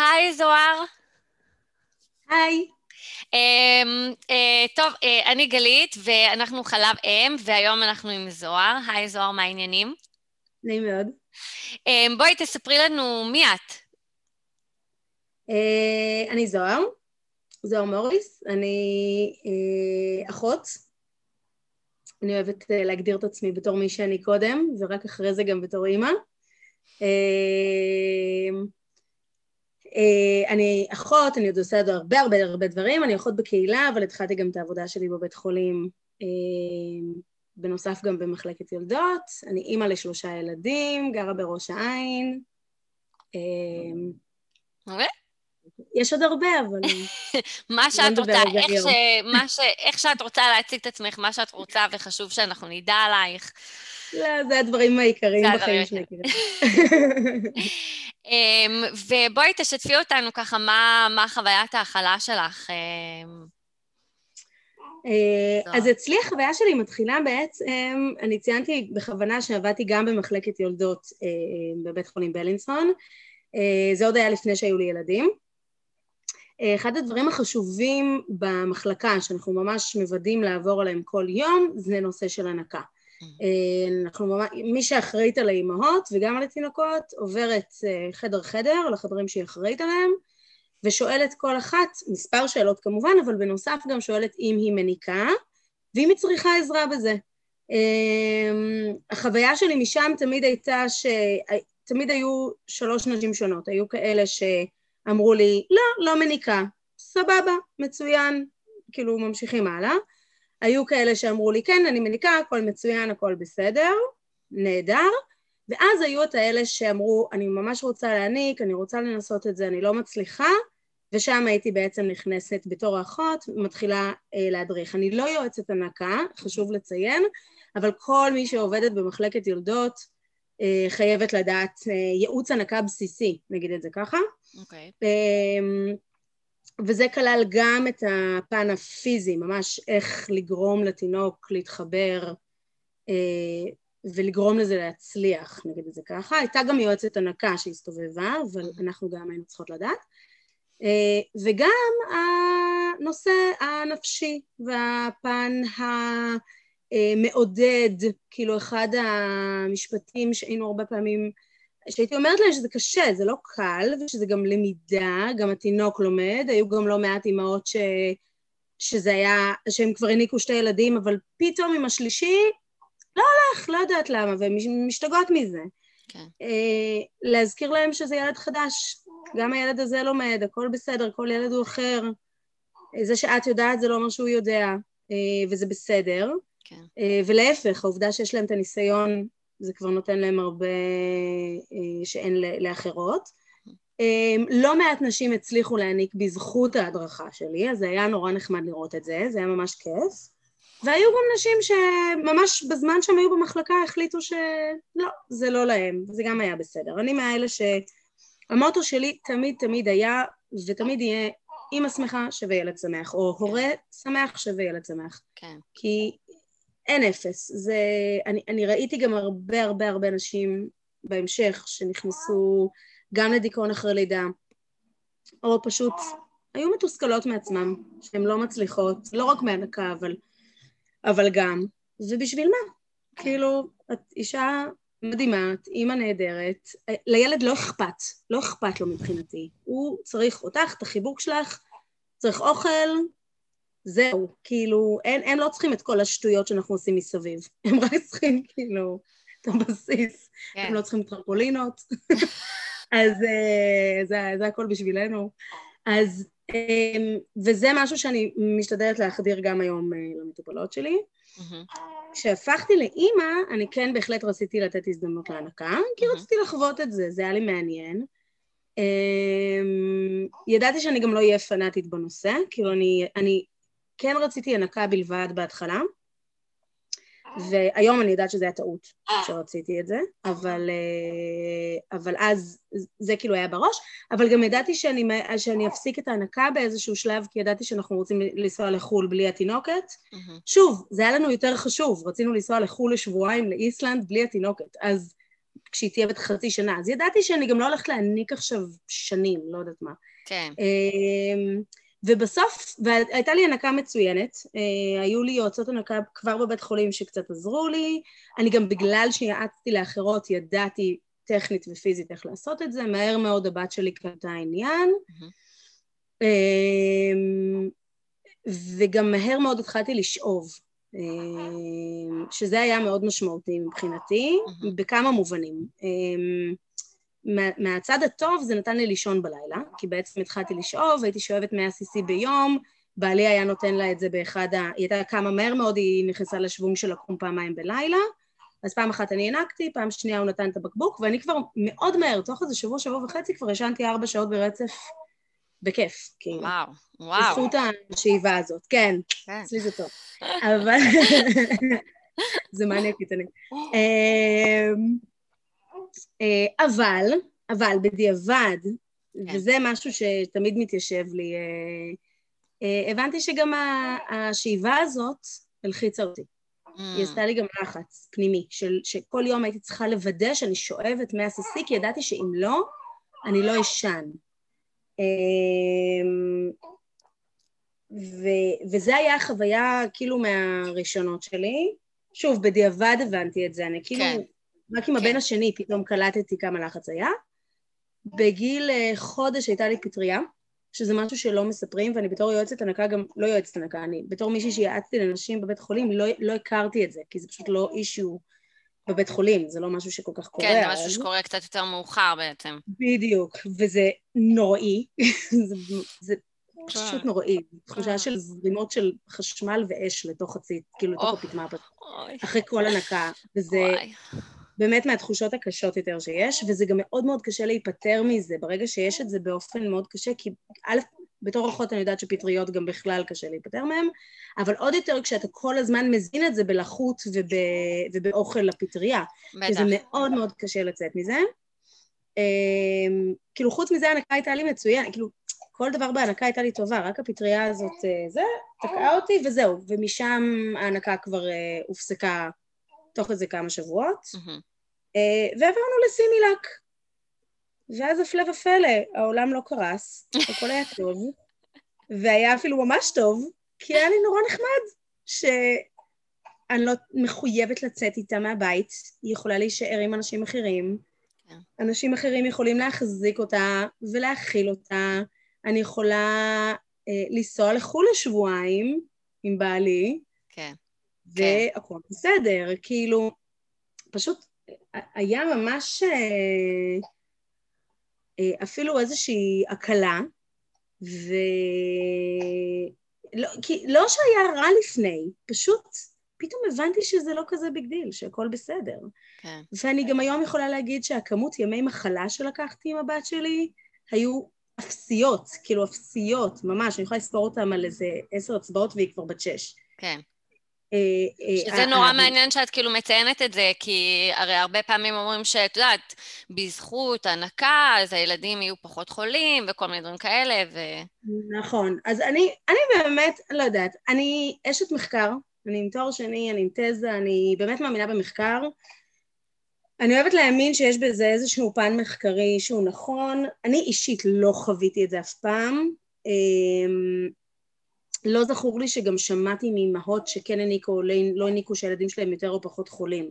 היי, זוהר. היי. Um, uh, טוב, uh, אני גלית, ואנחנו חלב אם, והיום אנחנו עם זוהר. היי, זוהר, מה העניינים? נעים מאוד. Um, בואי תספרי לנו מי את. Uh, אני זוהר, זוהר מוריס, אני uh, אחות. אני אוהבת uh, להגדיר את עצמי בתור מי שאני קודם, ורק אחרי זה גם בתור אימא. Uh, אני אחות, אני עוד עושה עוד הרבה הרבה הרבה דברים, אני אחות בקהילה, אבל התחלתי גם את העבודה שלי בבית חולים, אה, בנוסף גם במחלקת יולדות, אני אימא לשלושה ילדים, גרה בראש העין. אוקיי. יש עוד הרבה, אבל... מה שאת רוצה, איך, ש... מה ש... איך שאת רוצה להציג את עצמך, מה שאת רוצה, וחשוב שאנחנו נדע עלייך. לא, זה הדברים העיקריים בחיים שלי. אמ, ובואי תשתפי אותנו ככה, מה, מה חוויית ההכלה שלך? אמ, אה, אז אצלי החוויה שלי מתחילה בעצם, אני ציינתי בכוונה שעבדתי גם במחלקת יולדות אה, בבית חולים בלינסון, אה, זה עוד היה לפני שהיו לי ילדים. אחד הדברים החשובים במחלקה, שאנחנו ממש מוודאים לעבור עליהם כל יום, זה נושא של הנקה. אה, אנחנו ממש, מי שאחראית על האימהות וגם על התינוקות עוברת אה, חדר חדר לחדרים שהיא אחראית עליהם ושואלת כל אחת, מספר שאלות כמובן, אבל בנוסף גם שואלת אם היא מניקה ואם היא צריכה עזרה בזה. אה, החוויה שלי משם תמיד הייתה שתמיד היו שלוש נשים שונות, היו כאלה שאמרו לי לא, לא מניקה, סבבה, מצוין, כאילו ממשיכים הלאה היו כאלה שאמרו לי, כן, אני מניקה, הכל מצוין, הכל בסדר, נהדר, ואז היו את האלה שאמרו, אני ממש רוצה להניק, אני רוצה לנסות את זה, אני לא מצליחה, ושם הייתי בעצם נכנסת בתור האחות, מתחילה אה, להדריך. אני לא יועצת הנקה, חשוב לציין, אבל כל מי שעובדת במחלקת יולדות אה, חייבת לדעת אה, ייעוץ הנקה בסיסי, נגיד את זה ככה. אוקיי. Okay. אה, וזה כלל גם את הפן הפיזי, ממש איך לגרום לתינוק להתחבר אה, ולגרום לזה להצליח, נגיד את זה ככה. הייתה גם יועצת הנקה שהסתובבה, אבל אנחנו גם היינו צריכות לדעת. אה, וגם הנושא הנפשי והפן המעודד, כאילו אחד המשפטים שהיינו הרבה פעמים שהייתי אומרת להם שזה קשה, זה לא קל, ושזה גם למידה, גם התינוק לומד, היו גם לא מעט אימהות ש... שזה היה, שהם כבר הניקו שתי ילדים, אבל פתאום עם השלישי, לא הולך, לא יודעת למה, והן משתגעות מזה. כן. אה, להזכיר להם שזה ילד חדש, גם הילד הזה לומד, הכל בסדר, כל ילד הוא אחר. זה שאת יודעת זה לא אומר שהוא יודע, אה, וזה בסדר. כן. אה, ולהפך, העובדה שיש להם את הניסיון זה כבר נותן להם הרבה אה, שאין לאחרות. אמ, לא מעט נשים הצליחו להעניק בזכות ההדרכה שלי, אז זה היה נורא נחמד לראות את זה, זה היה ממש כיף. והיו גם נשים שממש בזמן שהם היו במחלקה החליטו שלא, זה לא להם, זה גם היה בסדר. אני מהאלה שהמוטו שלי תמיד תמיד היה ותמיד יהיה אימא שמחה שווה ילד שמח, או הורה שמח שווה ילד שמח. כן. כי אין אפס. זה, אני, אני ראיתי גם הרבה הרבה הרבה נשים בהמשך שנכנסו גם לדיכאון אחרי לידה, או פשוט היו מתוסכלות מעצמם, שהן לא מצליחות, לא רק מהנקה, אבל, אבל גם. ובשביל מה? כאילו, את אישה מדהימה, את אימא נהדרת, לילד לא אכפת, לא אכפת לו מבחינתי. הוא צריך אותך, את החיבוק שלך, צריך אוכל, זהו, כאילו, הם, הם לא צריכים את כל השטויות שאנחנו עושים מסביב, הם רק צריכים כאילו את הבסיס, כן. הם לא צריכים טרפולינות, אז uh, זה, זה הכל בשבילנו. אז, um, וזה משהו שאני משתדלת להחדיר גם היום uh, למטופלות שלי. כשהפכתי לאימא, אני כן בהחלט רציתי לתת הזדמנות להנקה, כי רציתי לחוות את זה, זה היה לי מעניין. Um, ידעתי שאני גם לא אהיה פנאטית בנושא, כאילו אני, אני כן רציתי הנקה בלבד בהתחלה, והיום אני יודעת שזה היה טעות שרציתי את זה, אבל, אה, אבל אז זה כאילו היה בראש, אבל גם ידעתי שאני, שאני אפסיק את ההנקה באיזשהו שלב, כי ידעתי שאנחנו רוצים לנסוע לחו"ל בלי התינוקת. שוב, זה היה לנו יותר חשוב, רצינו לנסוע לחו"ל לשבועיים לאיסלנד בלי התינוקת, אז כשהיא תהיה בת חצי שנה. אז ידעתי שאני גם לא הולכת להעניק עכשיו שנים, לא יודעת מה. כן. אמ, ובסוף, והייתה לי הנקה מצוינת, אה, היו לי יועצות הנקה כבר בבית חולים שקצת עזרו לי, אני גם בגלל שיעצתי לאחרות ידעתי טכנית ופיזית איך לעשות את זה, מהר מאוד הבת שלי קלטה עניין, mm-hmm. וגם מהר מאוד התחלתי לשאוב, אמ, שזה היה מאוד משמעותי מבחינתי, mm-hmm. בכמה מובנים. מה, מהצד הטוב זה נתן לי לישון בלילה, כי בעצם התחלתי לשאוב, הייתי שואבת 100 cc ביום, בעלי היה נותן לה את זה באחד ה... היא הייתה קמה מהר מאוד, היא נכנסה לשוונג של לקום פעמיים בלילה, אז פעם אחת אני הענקתי, פעם שנייה הוא נתן את הבקבוק, ואני כבר מאוד מהר, תוך איזה שבוע, שבוע וחצי, כבר ישנתי ארבע שעות ברצף בכיף, כאילו. וואו, וואו. בזכות השאיבה הזאת, כן, כן. אצלי זה טוב. אבל... זה מעניין קיצוני. אה, אבל, אבל בדיעבד, כן. וזה משהו שתמיד מתיישב לי, אה, אה, הבנתי שגם השאיבה הזאת הלחיצה אותי. Mm. היא עשתה לי גם לחץ פנימי, של, שכל יום הייתי צריכה לוודא שאני שואבת מהסיסי, כי ידעתי שאם לא, אני לא אשן. ו- וזה היה החוויה כאילו מהראשונות שלי. שוב, בדיעבד הבנתי את זה, אני כאילו... כן. רק עם הבן כן. השני פתאום קלטתי כמה לחץ היה. בגיל אה, חודש הייתה לי פטריה, שזה משהו שלא מספרים, ואני בתור יועצת הנקה גם, לא יועצת הנקה, אני בתור מישהי שיעצתי לנשים בבית חולים, לא, לא הכרתי את זה, כי זה פשוט לא אישיו בבית חולים, זה לא משהו שכל כך קורה. כן, זה משהו שקורה קצת יותר מאוחר בעצם. בדיוק, וזה נוראי, זה, זה פשוט נוראי, תחושה של זרימות של חשמל ואש לתוך הציץ, כאילו לתוך הפטמה, אחרי כל הנקה, וזה... באמת מהתחושות הקשות יותר שיש, וזה גם מאוד מאוד קשה להיפטר מזה, ברגע שיש את זה באופן מאוד קשה, כי א', בתור אחות אני יודעת שפטריות גם בכלל קשה להיפטר מהן, אבל עוד יותר כשאתה כל הזמן מזין את זה בלחות וב, ובאוכל לפטריה, בטח. שזה מאוד מאוד קשה לצאת מזה. אמ, כאילו חוץ מזה ההנקה הייתה לי מצוין, כאילו כל דבר בהנקה הייתה לי טובה, רק הפטריה הזאת, אה, זה, תקעה אותי וזהו, ומשם ההנקה כבר אה, הופסקה תוך איזה כמה שבועות. Mm-hmm. אה, ועברנו לסימילק. ואז הפלא ופלא, העולם לא קרס, הכל היה טוב, והיה אפילו ממש טוב, כי היה לי נורא נחמד, שאני לא מחויבת לצאת איתה מהבית, היא יכולה להישאר עם אנשים אחרים, כן. אנשים אחרים יכולים להחזיק אותה ולהכיל אותה, אני יכולה אה, לנסוע לחו"ל לשבועיים עם בעלי, כן. והכל. בסדר, כאילו, פשוט היה ממש אה, אה, אפילו איזושהי הקלה, ולא כי, לא שהיה רע לפני, פשוט פתאום הבנתי שזה לא כזה big deal, שהכל בסדר. כן. ואני גם היום יכולה להגיד שהכמות ימי מחלה שלקחתי עם הבת שלי היו אפסיות, כאילו אפסיות, ממש, אני יכולה לספור אותם על איזה עשר אצבעות והיא כבר בת שש. כן. אה, אה, שזה נורא מעניין שאת כאילו מציינת את זה, כי הרי הרבה פעמים אומרים שאת יודעת, בזכות הנקה, אז הילדים יהיו פחות חולים וכל מיני דברים כאלה, ו... נכון. אז אני, אני באמת, לא יודעת, אני אשת מחקר, אני עם תואר שני, אני עם תזה, אני באמת מאמינה במחקר. אני אוהבת להאמין שיש בזה איזשהו פן מחקרי שהוא נכון. אני אישית לא חוויתי את זה אף פעם. לא זכור לי שגם שמעתי מאימהות שכן הניקו או לא, לא הניקו שהילדים שלהם יותר או פחות חולים.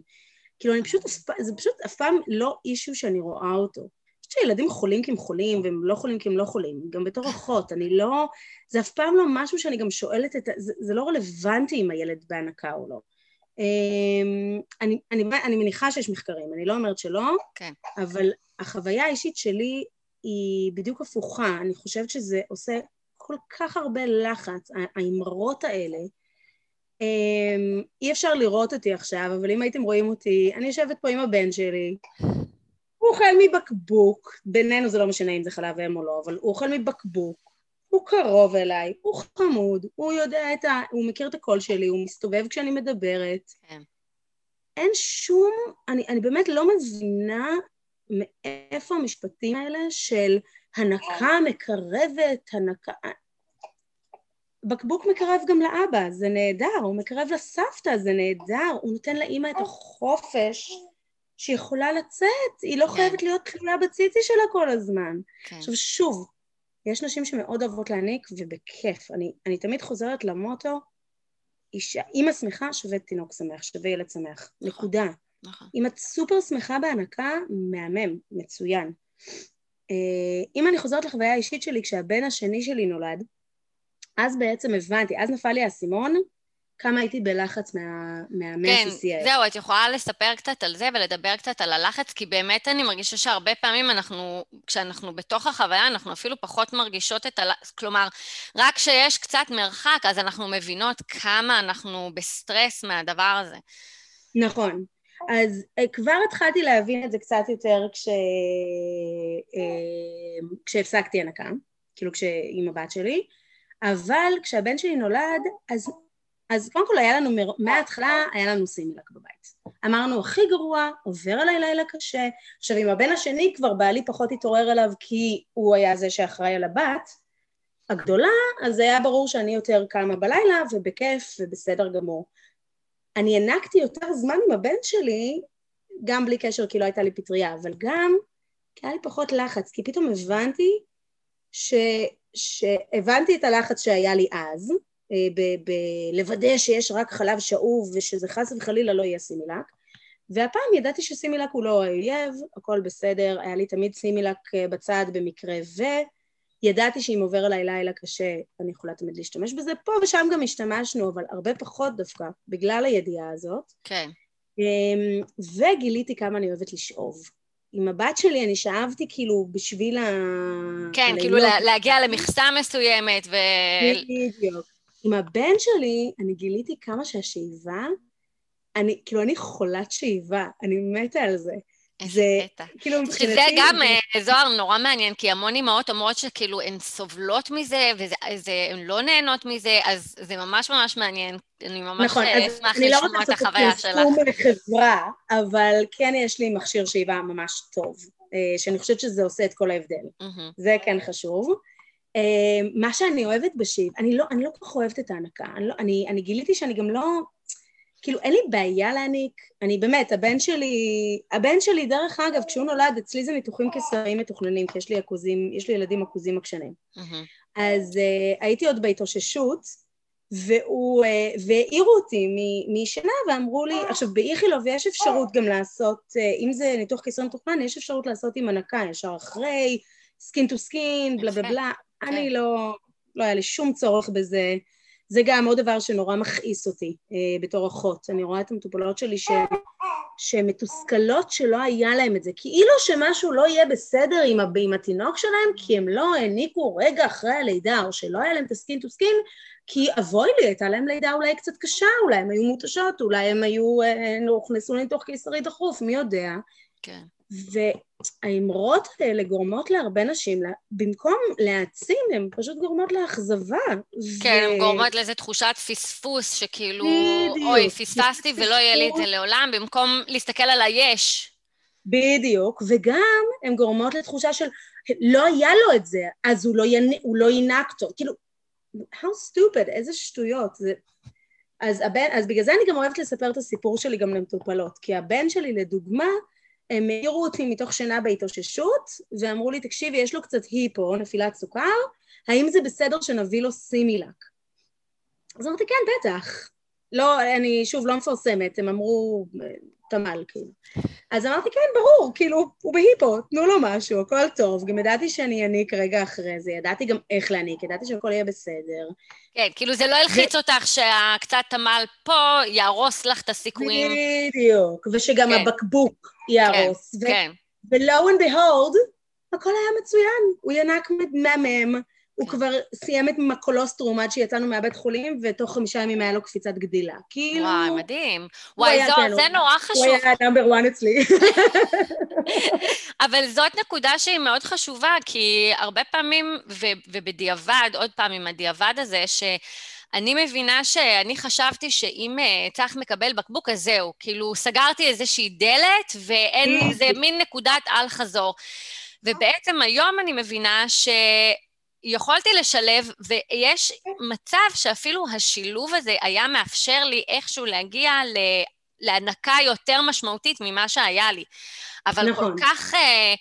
כאילו אני פשוט, זה פשוט אף פעם לא אישיו שאני רואה אותו. חושבת שילדים חולים כי הם חולים והם לא חולים כי הם לא חולים, גם בתור אחות, אני לא, זה אף פעם לא משהו שאני גם שואלת את, זה, זה לא רלוונטי אם הילד בהנקה או לא. אמ, אני, אני, אני מניחה שיש מחקרים, אני לא אומרת שלא, כן. אבל החוויה האישית שלי היא בדיוק הפוכה, אני חושבת שזה עושה כל כך הרבה לחץ, האמרות האלה. אמ, אי אפשר לראות אותי עכשיו, אבל אם הייתם רואים אותי, אני יושבת פה עם הבן שלי, הוא אוכל מבקבוק, בינינו זה לא משנה אם זה חלב אם או לא, אבל הוא אוכל מבקבוק, הוא קרוב אליי, הוא חמוד, הוא יודע את ה... הוא מכיר את הקול שלי, הוא מסתובב כשאני מדברת. כן. אין שום... אני, אני באמת לא מבינה מאיפה המשפטים האלה של הנקה מקרבת, הנקה... בקבוק מקרב גם לאבא, זה נהדר, הוא מקרב לסבתא, זה נהדר, הוא נותן לאימא את החופש שיכולה לצאת, היא לא כן. חייבת להיות תלויה בציצי שלה כל הזמן. כן. עכשיו שוב, יש נשים שמאוד אוהבות להעניק ובכיף. אני, אני תמיד חוזרת למוטו, אישה, אימא שמחה שווה תינוק שמח, שווה ילד שמח. נכון. נקודה. נכון. אם את סופר שמחה בהנקה, מהמם, מצוין. אה, אם אני חוזרת לחוויה האישית שלי, כשהבן השני שלי נולד, אז בעצם הבנתי, אז נפל לי האסימון, כמה הייתי בלחץ מה, מהמסיסי כן, זהו, את יכולה לספר קצת על זה ולדבר קצת על הלחץ, כי באמת אני מרגישה שהרבה פעמים אנחנו, כשאנחנו בתוך החוויה, אנחנו אפילו פחות מרגישות את הלחץ, כלומר, רק כשיש קצת מרחק, אז אנחנו מבינות כמה אנחנו בסטרס מהדבר הזה. נכון. אז אה, כבר התחלתי להבין את זה קצת יותר כש... אה, כשהפסקתי הנקה, כאילו כש... עם הבת שלי, אבל כשהבן שלי נולד, אז אז קודם כל היה לנו, מההתחלה היה לנו סימילק בבית. אמרנו, הכי גרוע, עובר עליי לילה קשה. עכשיו, עם הבן השני כבר בעלי פחות התעורר אליו כי הוא היה זה שאחראי על הבת הגדולה, אז היה ברור שאני יותר קמה בלילה ובכיף ובסדר גמור. אני הענקתי יותר זמן עם הבן שלי, גם בלי קשר כי לא הייתה לי פטריה, אבל גם כי היה לי פחות לחץ, כי פתאום הבנתי ש... שהבנתי את הלחץ שהיה לי אז, בלוודא שיש רק חלב שאוב ושזה חס וחלילה לא יהיה סימילק והפעם ידעתי שסימילק הוא לא האויב, הכל בסדר, היה לי תמיד סימילק אה, בצד במקרה וידעתי שאם עובר עליי לילה קשה אני יכולה תמיד להשתמש בזה, פה ושם גם השתמשנו אבל הרבה פחות דווקא בגלל הידיעה הזאת. כן. אמ, וגיליתי כמה אני אוהבת לשאוב. עם הבת שלי אני שאבתי כאילו בשביל ה... כן, כאילו להגיע למכסה מסוימת ו... בדיוק. עם הבן שלי, אני גיליתי כמה שהשאיבה, אני, כאילו, אני חולת שאיבה, אני מתה על זה. זה, כאילו, מבחינתי... שזה גם, זה... זוהר, נורא מעניין, כי המון אימהות אומרות שכאילו הן סובלות מזה, והן לא נהנות מזה, אז זה ממש ממש מעניין. אני ממש נכון, אשמח לשמוע את החוויה שלך. אני לא רוצה לעשות פרסום לחברה, אבל כן יש לי מכשיר שאיבה ממש טוב, אה, שאני חושבת שזה עושה את כל ההבדל. Mm-hmm. זה כן חשוב. מה שאני אוהבת בשיב, אני לא, אני לא כל כך אוהבת את ההנקה, אני, לא, אני, אני גיליתי שאני גם לא, כאילו אין לי בעיה להעניק, אני באמת, הבן שלי, הבן שלי דרך אגב, כשהוא נולד, אצלי זה ניתוחים קיסריים מתוכננים, כי יש לי עכוזים, יש לי ילדים עכוזים עקשנים. Mm-hmm. אז אה, הייתי עוד בהתאוששות, והוא, אה, והעירו אותי משינה ואמרו לי, עכשיו באיכילוב יש אפשרות גם לעשות, אה, אם זה ניתוח קיסרי מתוכנן, יש אפשרות לעשות עם הנקה ישר אחרי, skin to skin, בלה בלה בלה, אני כן. לא, לא היה לי שום צורך בזה. זה גם עוד דבר שנורא מכעיס אותי אה, בתור אחות. אני רואה את המטופלות שלי שהן מתוסכלות שלא היה להם את זה. כאילו שמשהו לא יהיה בסדר עם, עם התינוק שלהם, כי הם לא היניקו רגע אחרי הלידה, או שלא היה להם טו סקין, כי אבוי לי, הייתה להם לידה אולי קצת קשה, אולי הם היו מותשות, אולי הם היו, אה, הוכנסו לניתוח קיסרי דחוף, מי יודע. כן. והאמרות האלה גורמות להרבה נשים, במקום להעצים, הן פשוט גורמות לאכזבה. כן, הן ו... גורמות לאיזו תחושת פספוס, שכאילו, בדיוק. אוי, פספסתי ולא יהיה לי את זה לעולם, במקום להסתכל על היש. בדיוק, וגם הן גורמות לתחושה של, לא היה לו את זה, אז הוא לא, ינ... הוא לא ינק טוב. כאילו, how stupid, איזה שטויות. זה... אז, הבן, אז בגלל זה אני גם אוהבת לספר את הסיפור שלי גם למטופלות, כי הבן שלי, לדוגמה, הם העירו אותי מתוך שינה בהתאוששות, ואמרו לי, תקשיבי, יש לו קצת היפו, נפילת סוכר, האם זה בסדר שנביא לו סימילק? אז אמרתי, כן, בטח. לא, אני שוב לא מפרסמת, הם אמרו, תמ"ל, כאילו. אז אמרתי, כן, ברור, כאילו, הוא בהיפו, תנו לו משהו, הכל טוב. גם ידעתי שאני אעניק רגע אחרי זה, ידעתי גם איך להעניק, ידעתי שהכל יהיה בסדר. כן, כאילו זה לא ילחיץ ו... אותך שהקצת תמ"ל פה יהרוס לך את הסיכויים. בדיוק, ושגם כן. הבקבוק יהרוס. כן, ו- כן. ולו and behold, הכל היה מצוין, הוא ינק מהמם. הוא כבר סיים את מקולוסטרום עד שיצאנו מהבית חולים, ותוך חמישה ימים היה לו קפיצת גדילה. כאילו... וואי, מדהים. וואי, זו, כן, זה נורא חשוב. הוא היה נאמבר וואן אצלי. אבל זאת נקודה שהיא מאוד חשובה, כי הרבה פעמים, ו, ובדיעבד, עוד פעם עם הדיעבד הזה, ש... אני מבינה שאני חשבתי שאם uh, צח מקבל בקבוק, אז זהו. כאילו, סגרתי איזושהי דלת, ואין, זה מין נקודת אל-חזור. ובעצם היום אני מבינה ש... יכולתי לשלב, ויש מצב שאפילו השילוב הזה היה מאפשר לי איכשהו להגיע ל... להנקה יותר משמעותית ממה שהיה לי. אבל נכון. כל כך... אה,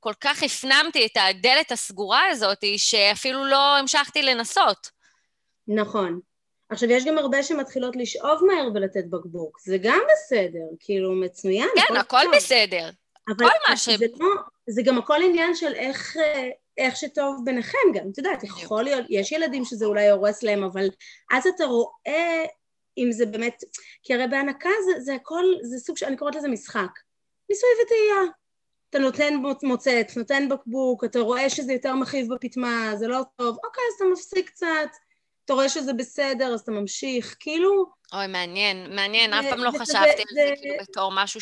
כל כך הפנמתי את הדלת הסגורה הזאת, שאפילו לא המשכתי לנסות. נכון. עכשיו, יש גם הרבה שמתחילות לשאוב מהר ולתת בקבוק, זה גם בסדר, כאילו, מצוין. כן, הכל טוב. בסדר. אבל כל מה ש... זה, לא, זה גם הכל עניין של איך, איך שטוב ביניכם גם, את יודעת, יכול להיות, יש ילדים שזה אולי הורס להם, אבל אז אתה רואה אם זה באמת, כי הרי בהנקה זה, זה הכל, זה סוג, אני קוראת לזה משחק. ניסוי וטעייה. אתה נותן מוצץ, נותן בקבוק, אתה רואה שזה יותר מכאיב בפטמה, זה לא טוב, אוקיי, אז אתה מפסיק קצת, אתה רואה שזה בסדר, אז אתה ממשיך, כאילו... אוי, מעניין, מעניין, אף פעם לא חשבתי על זה כאילו בתור משהו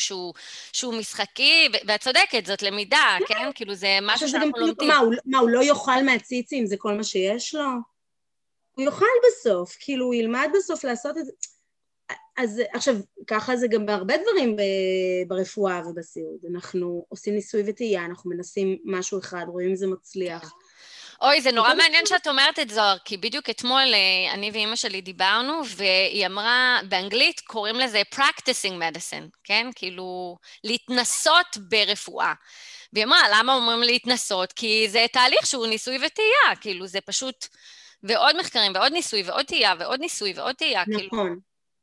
שהוא משחקי, ואת צודקת, זאת למידה, כן. כן? כאילו זה משהו שאנחנו לומדים. מה, הוא לא יאכל מהציצים, זה כל מה שיש לו? הוא יאכל בסוף, כאילו הוא ילמד בסוף לעשות את זה. אז עכשיו, ככה זה גם בהרבה דברים ברפואה ובסיעוד. אנחנו עושים ניסוי וטעייה, אנחנו מנסים משהו אחד, רואים אם זה מצליח. אוי, זה נורא מעניין שאת אומרת את זוהר, כי בדיוק אתמול אה, אני ואימא שלי דיברנו, והיא אמרה, באנגלית קוראים לזה practicing medicine, כן? כאילו, להתנסות ברפואה. והיא אמרה, למה אומרים להתנסות? כי זה תהליך שהוא ניסוי וטעייה, כאילו, זה פשוט... ועוד מחקרים, ועוד ניסוי, ועוד טעייה, ועוד ניסוי, ועוד טעייה, נכון. כאילו... נכון.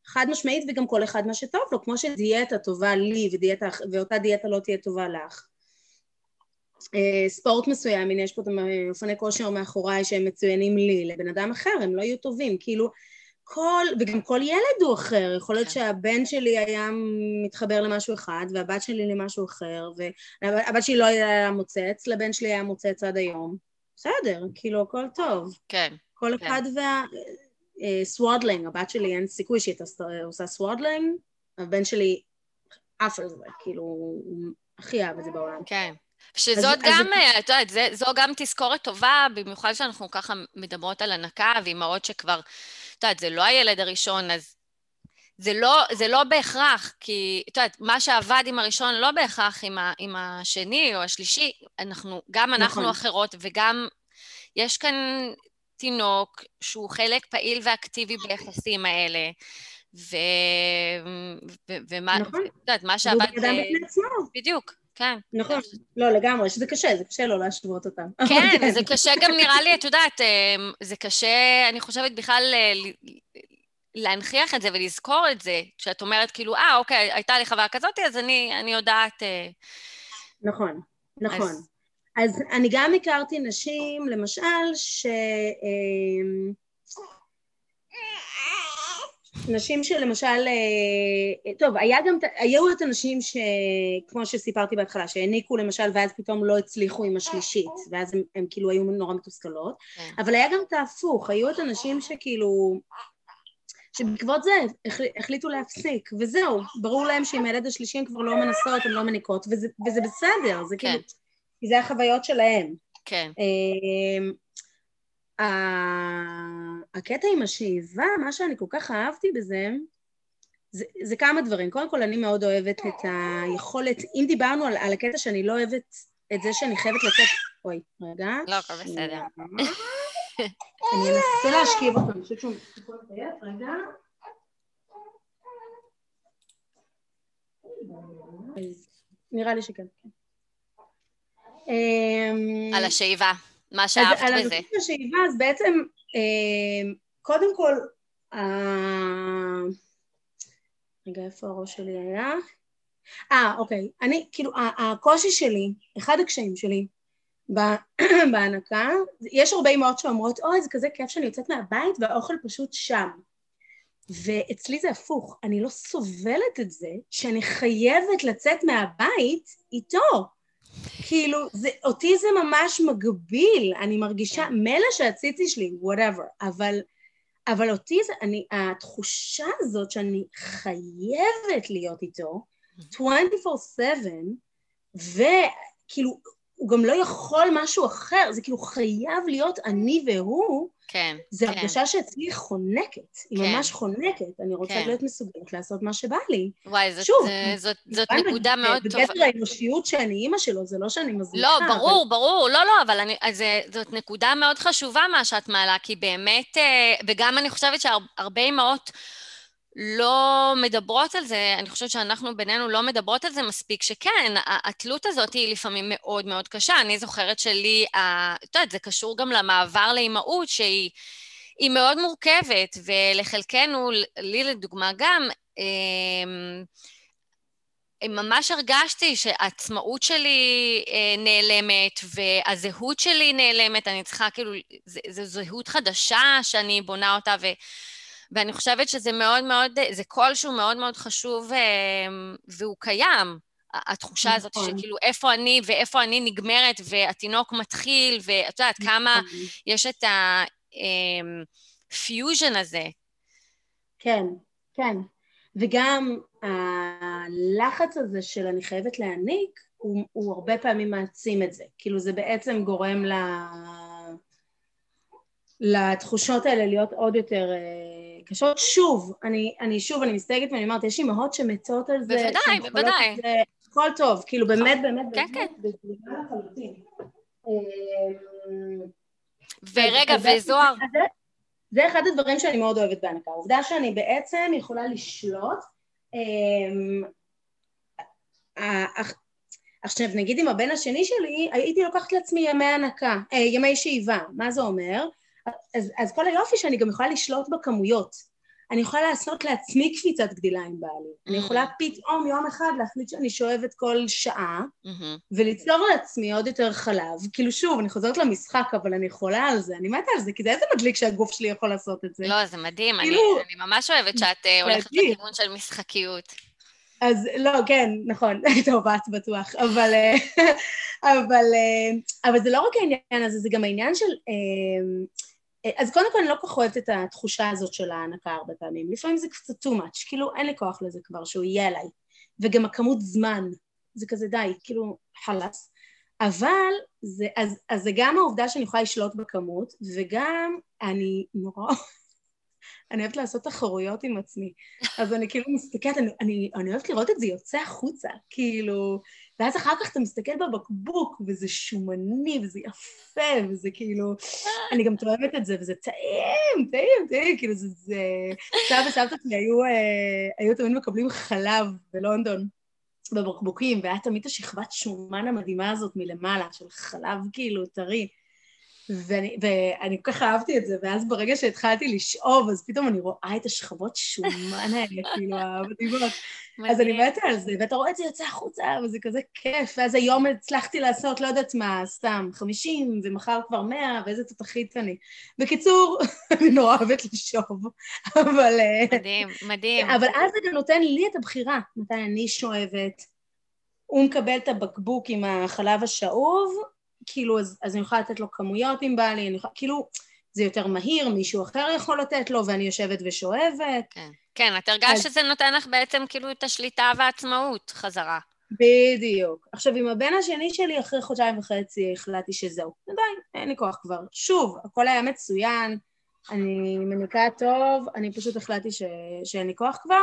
חד משמעית, וגם כל אחד מה שטוב לו, כמו שדיאטה טובה לי ודיאטה, ואותה דיאטה לא תהיה טובה לך. אה, ספורט מסוים, הנה יש פה את אופני כושר מאחוריי שהם מצוינים לי, לבן אדם אחר הם לא יהיו טובים, כאילו כל, וגם כל ילד הוא אחר, יכול להיות כן. שהבן שלי היה מתחבר למשהו אחד והבת שלי למשהו אחר, והבת שלי לא היה מוצץ, לבן שלי היה מוצץ עד היום, בסדר, כאילו הכל טוב. כן. כל כן. אחד וה... swaddling, הבת שלי אין סיכוי שהיא עושה swaddling, הבן שלי עף על זה, כאילו, הוא הכי אהב את זה בעולם. כן. שזאת אז, גם, אה, את יודעת, זו גם תזכורת טובה, במיוחד שאנחנו ככה מדברות על הנקה, ואימהות שכבר, את יודעת, זה לא הילד הראשון, אז זה לא, זה לא בהכרח, כי את יודעת, מה שעבד עם הראשון לא בהכרח עם, ה, עם השני או השלישי, אנחנו, גם אנחנו נכון. אחרות וגם יש כאן תינוק שהוא חלק פעיל ואקטיבי ביחסים האלה. ו... ומה, נכון. את יודעת, מה שעבד... והוא בן אדם בפני עצמו. בדיוק, כן. נכון, לא לגמרי, שזה קשה, זה קשה לא להשוות אותם. כן, זה קשה גם נראה לי, את יודעת, אמ, זה קשה, אני חושבת בכלל אה, להנכיח את זה ולזכור את זה, כשאת אומרת כאילו, אה, אוקיי, הייתה לי חוויה כזאת, אז אני, אני יודעת... אה, נכון, נכון. אז... אז אני גם הכרתי נשים, למשל, ש... נשים שלמשל, אה, טוב, היה גם, היו את הנשים שכמו שסיפרתי בהתחלה, שהעניקו למשל ואז פתאום לא הצליחו עם השלישית, ואז הם, הם כאילו היו נורא מתוסכלות, כן. אבל היה גם את ההפוך, היו את הנשים שכאילו, שבעקבות זה החליטו להפסיק, וזהו, ברור להם שעם הילד השלישי הן כבר לא מנסות, הן לא מניקות, וזה, וזה בסדר, זה כאילו, כן. כאילו... כי זה החוויות שלהם. כן. הקטע עם השאיבה, מה שאני כל כך אהבתי בזה, זה, זה כמה דברים. קודם כל, אני מאוד אוהבת את היכולת, אם דיברנו על, על הקטע שאני לא אוהבת את זה שאני חייבת לצאת... אוי, רגע. לא, הכל בסדר. אני אנסה להשכיב אותו, אני חושבת שהוא רגע. נראה לי שכן. אמ, על השאיבה, מה שאהבת בזה. על הנושא של השאיבה, אז בעצם, אמ, קודם כל, רגע, איפה הראש שלי היה? אה, אוקיי. אני, כאילו, הקושי שלי, אחד הקשיים שלי בהנקה, יש הרבה אמהות שאומרות, אוי, זה כזה כיף שאני יוצאת מהבית והאוכל פשוט שם. ואצלי זה הפוך, אני לא סובלת את זה שאני חייבת לצאת מהבית איתו. כאילו, זה, אותי זה ממש מגביל, אני מרגישה, כן. מילא שהציצי שלי, וואטאבר, אבל, אבל אותי זה, אני, התחושה הזאת שאני חייבת להיות איתו, 24/7, וכאילו, הוא גם לא יכול משהו אחר, זה כאילו חייב להיות אני והוא, כן, זה כן. הרגשה שאצלי חונקת, היא כן. ממש חונקת, אני רוצה כן. להיות מסוגלת לעשות מה שבא לי. וואי, זאת, שוב, זאת, זאת נקודה מאוד טובה. בגדר האנושיות שאני אימא שלו, זה לא שאני מזליחה. לא, ברור, אבל... ברור, לא, לא, אבל אני, אז, זאת נקודה מאוד חשובה מה שאת מעלה, כי באמת, אה, וגם אני חושבת שהרבה אימהות... לא מדברות על זה, אני חושבת שאנחנו בינינו לא מדברות על זה מספיק, שכן, התלות הזאת היא לפעמים מאוד מאוד קשה. אני זוכרת שלי, את יודעת, זה קשור גם למעבר לאימהות, שהיא מאוד מורכבת, ולחלקנו, לי לדוגמה גם, אמ, ממש הרגשתי שהעצמאות שלי אה, נעלמת והזהות שלי נעלמת, אני צריכה כאילו, זו זהות חדשה שאני בונה אותה, ו, ואני חושבת שזה מאוד מאוד, זה קול שהוא מאוד מאוד חשוב אה, והוא קיים. התחושה הזאת נכון. שכאילו איפה אני ואיפה אני נגמרת והתינוק מתחיל, ואת יודעת כמה נכון. יש את הפיוז'ן אה, הזה. כן, כן. וגם הלחץ הזה של אני חייבת להניק, הוא, הוא הרבה פעמים מעצים את זה. כאילו זה בעצם גורם ל... לתחושות האלה להיות עוד יותר uh, קשות. שוב, אני, אני שוב, אני מסתייגת ואני אומרת, יש אימהות שמתות על זה. בוודאי, בוודאי. זה, הכל טוב, כאילו באמת, באמת, כן, באמת, כן. לחלוטין. ורגע, וזוהר... זה אחד הדברים שאני מאוד אוהבת בהנקה, העובדה שאני בעצם יכולה לשלוט אמ, עכשיו נגיד עם הבן השני שלי הייתי לוקחת לעצמי ימי הנקה, אה, ימי שאיבה, מה זה אומר? אז, אז כל היופי שאני גם יכולה לשלוט בכמויות אני יכולה לעשות לעצמי קפיצת גדילה עם בעלי. Mm-hmm. אני יכולה פתאום יום אחד להחליט שאני שואבת כל שעה, mm-hmm. וליצור לעצמי עוד יותר חלב. כאילו שוב, אני חוזרת למשחק, אבל אני יכולה על זה, אני מתה על זה, כי זה איזה מדליק שהגוף שלי יכול לעשות את זה. לא, זה מדהים, כאילו... אני, אני ממש אוהבת שאת אה, הולכת לכיוון של משחקיות. אז לא, כן, נכון, טוב, את בטוח, אבל, אה, אבל, אה, אבל זה לא רק העניין הזה, זה גם העניין של... אז קודם כל אני לא כל כך אוהבת את התחושה הזאת של ההנקה הרבה פעמים, לפעמים זה קצת too much, כאילו אין לי כוח לזה כבר שהוא יהיה עליי, וגם הכמות זמן, זה כזה די, כאילו חלאס, אבל זה, אז, אז זה גם העובדה שאני יכולה לשלוט בכמות, וגם אני נורא, אני אוהבת לעשות תחרויות עם עצמי, אז אני כאילו מסתכלת, אני, אני, אני אוהבת לראות את זה יוצא החוצה, כאילו, ואז אחר כך אתה מסתכל בבקבוק, וזה שומני, וזה יפה, וזה כאילו... אני גם תואמת את זה, וזה טעים, טעים, טעים, כאילו זה... זה... סבא וסבתא שלי היו, אה, היו תמיד מקבלים חלב בלונדון. בבקבוקים, והיה תמיד השכבת שומן המדהימה הזאת מלמעלה, של חלב כאילו טרי. ואני, ואני כל כך אהבתי את זה, ואז ברגע שהתחלתי לשאוב, אז פתאום אני רואה את השכבות שומן האלה, כאילו, המדהימות. אז אני מתה על זה, ואתה רואה את זה יוצא החוצה, וזה כזה כיף, ואז היום הצלחתי לעשות, לא יודעת מה, סתם, 50, ומחר כבר 100, ואיזה תותחית אני. בקיצור, אני נורא אוהבת לשאוב, אבל... אה, מדהים, מדהים. אבל אז זה גם נותן לי את הבחירה, מתי אני שואבת. הוא מקבל את הבקבוק עם החלב השאוב, כאילו, אז, אז אני יכולה לתת לו כמויות אם בא לי, אני יכולה, כאילו, זה יותר מהיר, מישהו אחר יכול לתת לו, ואני יושבת ושואבת. כן, כן את הרגשת אז... שזה נותן לך בעצם כאילו את השליטה והעצמאות חזרה. בדיוק. עכשיו, עם הבן השני שלי, אחרי חודשיים וחצי החלטתי שזהו. די, אין לי כוח כבר. שוב, הכל היה מצוין, אני מניקה טוב, אני פשוט החלטתי ש... שאין לי כוח כבר,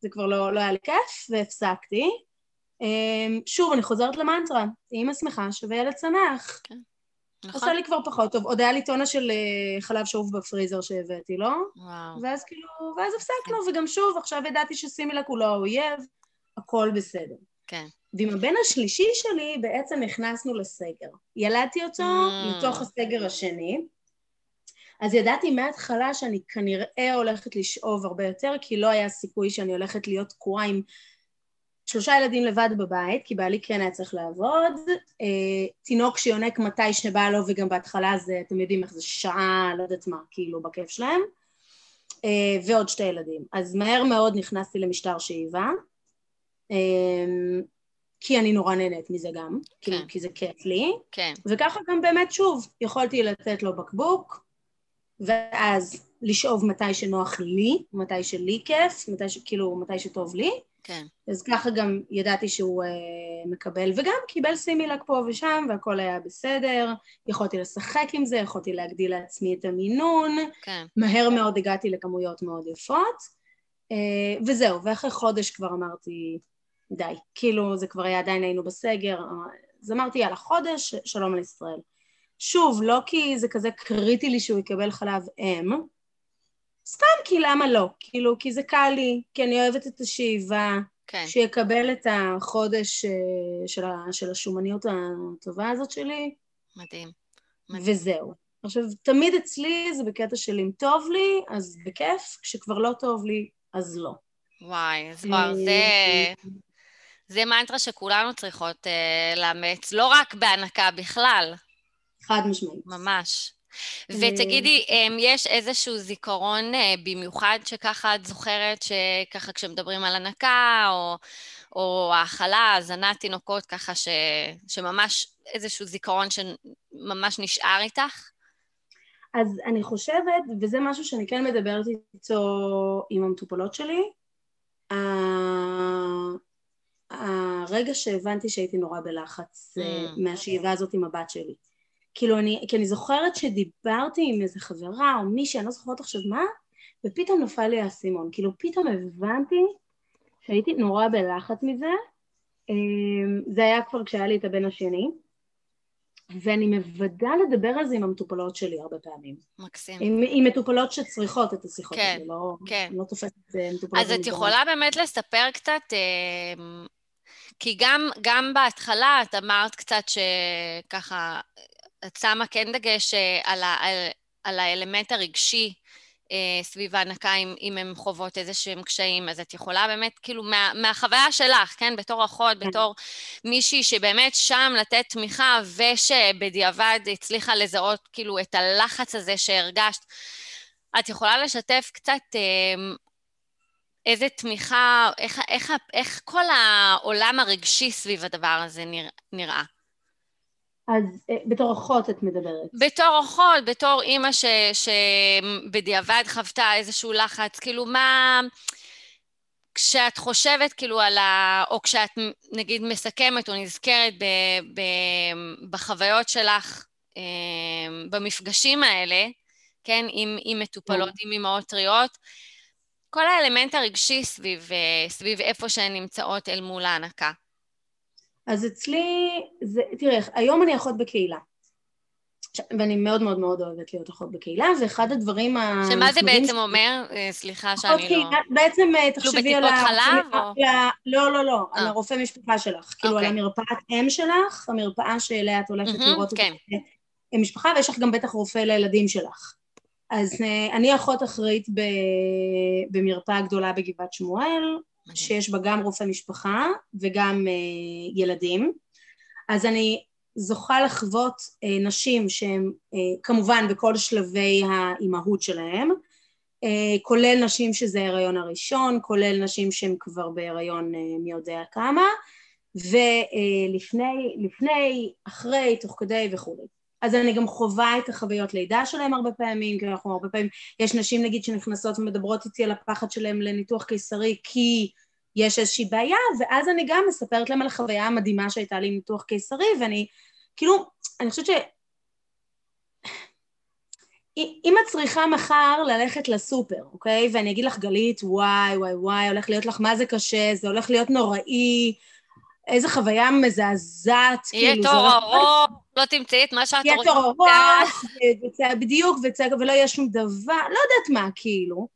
זה כבר לא, לא היה לי כיף, והפסקתי. אמ, שוב, אני חוזרת למנטרה, אימא שמחה שווה ילד שמח. כן. נכון. עושה לי כבר פחות טוב. עוד היה לי טונה של אה, חלב שאוב בפריזר שהבאתי, לא? וואו. ואז כאילו, ואז הפסקנו, כן. וגם שוב, עכשיו ידעתי שסימילק הוא לא האויב, הכל בסדר. כן. ועם הבן השלישי שלי בעצם נכנסנו לסגר. ילדתי אותו mm. לתוך הסגר השני, אז ידעתי מההתחלה שאני כנראה הולכת לשאוב הרבה יותר, כי לא היה סיכוי שאני הולכת להיות תקועה עם שלושה ילדים לבד בבית, כי בעלי כן היה צריך לעבוד, אה, תינוק שיונק מתי שבא לו, וגם בהתחלה זה, אתם יודעים איך זה שעה, לא יודעת מה, כאילו, בכיף שלהם, אה, ועוד שתי ילדים. אז מהר מאוד נכנסתי למשטר שאיבה, אה, כי אני נורא נהנית מזה גם, כאילו, כן. כי זה כיף לי, כן. וככה גם באמת, שוב, יכולתי לתת לו בקבוק, ואז לשאוב מתי שנוח לי, מתי שלי כיף, מתי ש... כאילו, מתי שטוב לי, כן. אז ככה גם ידעתי שהוא uh, מקבל, וגם קיבל סימילק פה ושם, והכל היה בסדר, יכולתי לשחק עם זה, יכולתי להגדיל לעצמי את המינון, כן. מהר מאוד הגעתי לכמויות מאוד יפות, uh, וזהו, ואחרי חודש כבר אמרתי, די, כאילו זה כבר היה, עדיין היינו בסגר, אז אמרתי יאללה, חודש, שלום על ישראל. שוב, לא כי זה כזה קריטי לי שהוא יקבל חלב אם, סתם כי למה לא? כאילו, כי זה קל לי, כי אני אוהבת את השאיבה, כן. שיקבל את החודש אה, של, ה, של השומניות הטובה הזאת שלי. מדהים. מדהים. וזהו. עכשיו, תמיד אצלי זה בקטע של אם טוב לי, אז בכיף, כשכבר לא טוב לי, אז לא. וואי, אז כבר אה, זה... זה מנטרה שכולנו צריכות uh, לאמץ, לא רק בהנקה בכלל. חד משמעית. ממש. ותגידי, אמ, יש איזשהו זיכרון אה, במיוחד שככה את זוכרת, שככה כשמדברים על הנקה, או, או האכלה, הזנת תינוקות, ככה ש, שממש איזשהו זיכרון שממש נשאר איתך? אז אני חושבת, וזה משהו שאני כן מדברת איתו עם המטופלות שלי, הרגע שהבנתי שהייתי נורא בלחץ mm. מהשאיבה הזאת עם הבת שלי. כאילו אני, כי אני זוכרת שדיברתי עם איזה חברה או מישהי, אני לא זוכרת עכשיו מה, ופתאום נפל לי האסימון. כאילו פתאום הבנתי שהייתי נורא בלחץ מזה. אמ, זה היה כבר כשהיה לי את הבן השני. ואני מוודא לדבר על זה עם המטופלות שלי הרבה פעמים. מקסים. עם, עם מטופלות שצריכות את השיחות כן, האלה, לא, כן. לא תופסת אה, מטופלות. אז את יכולה באמת לספר קצת, אה, כי גם, גם בהתחלה את אמרת קצת שככה את שמה כן דגש אה, על, ה, על, על האלמנט הרגשי אה, סביב ההנקה, אם, אם הן חוות איזה שהם קשיים, אז את יכולה באמת, כאילו, מה, מהחוויה שלך, כן, בתור אחות, כן. בתור מישהי שבאמת שם לתת תמיכה, ושבדיעבד הצליחה לזהות, כאילו, את הלחץ הזה שהרגשת, את יכולה לשתף קצת אה, איזה תמיכה, איך, איך, איך כל העולם הרגשי סביב הדבר הזה נראה? אז אה, בתור אחות את מדברת. בתור אחות, בתור אימא ש, שבדיעבד חוותה איזשהו לחץ, כאילו מה... כשאת חושבת כאילו על ה... או כשאת נגיד מסכמת או נזכרת ב, ב, בחוויות שלך אה, במפגשים האלה, כן, עם, עם מטופלות, כן. עם אימהות טריות, כל האלמנט הרגשי סביב, אה, סביב איפה שהן נמצאות אל מול ההנקה. אז אצלי, זה, תראה, היום אני אחות בקהילה. ואני מאוד מאוד מאוד אוהבת להיות אחות בקהילה, ואחד הדברים ה... שמה זה בעצם אומר? אה, סליחה שאני לא... קהילה, בעצם אה, תחשבי על ה... כאילו בטיפות חלב? לא, לא, לא, על אה. הרופא משפחה שלך. כאילו על אוקיי. המרפאת אם שלך, המרפאה שאליה את הולכת לראות את כן. המשפחה, ויש לך גם בטח רופא לילדים שלך. אז אני אחות אחראית במרפאה גדולה בגבעת שמואל, שיש בה גם רופא משפחה וגם אה, ילדים. אז אני זוכה לחוות אה, נשים שהן אה, כמובן בכל שלבי האימהות שלהן, כולל נשים שזה ההיריון הראשון, כולל נשים שהן כבר בהיריון מי יודע כמה, ולפני, לפני, אחרי, תוך כדי וכולי. אז אני גם חווה את החוויות לידה שלהם הרבה פעמים, כי אנחנו הרבה פעמים, יש נשים נגיד שנכנסות ומדברות איתי על הפחד שלהם לניתוח קיסרי כי יש איזושהי בעיה, ואז אני גם מספרת להם על החוויה המדהימה שהייתה לי עם ניתוח קיסרי, ואני, כאילו, אני חושבת ש... אם את צריכה מחר ללכת לסופר, אוקיי? ואני אגיד לך, גלית, וואי, וואי, וואי, הולך להיות לך מה זה קשה, זה הולך להיות נוראי, איזה חוויה מזעזעת, כאילו. יהיה תור ארוך, לא תמצאי את מה שאת רוצה. יהיה תור ארוך, בדיוק, ולא יהיה שום דבר, לא יודעת מה, כאילו.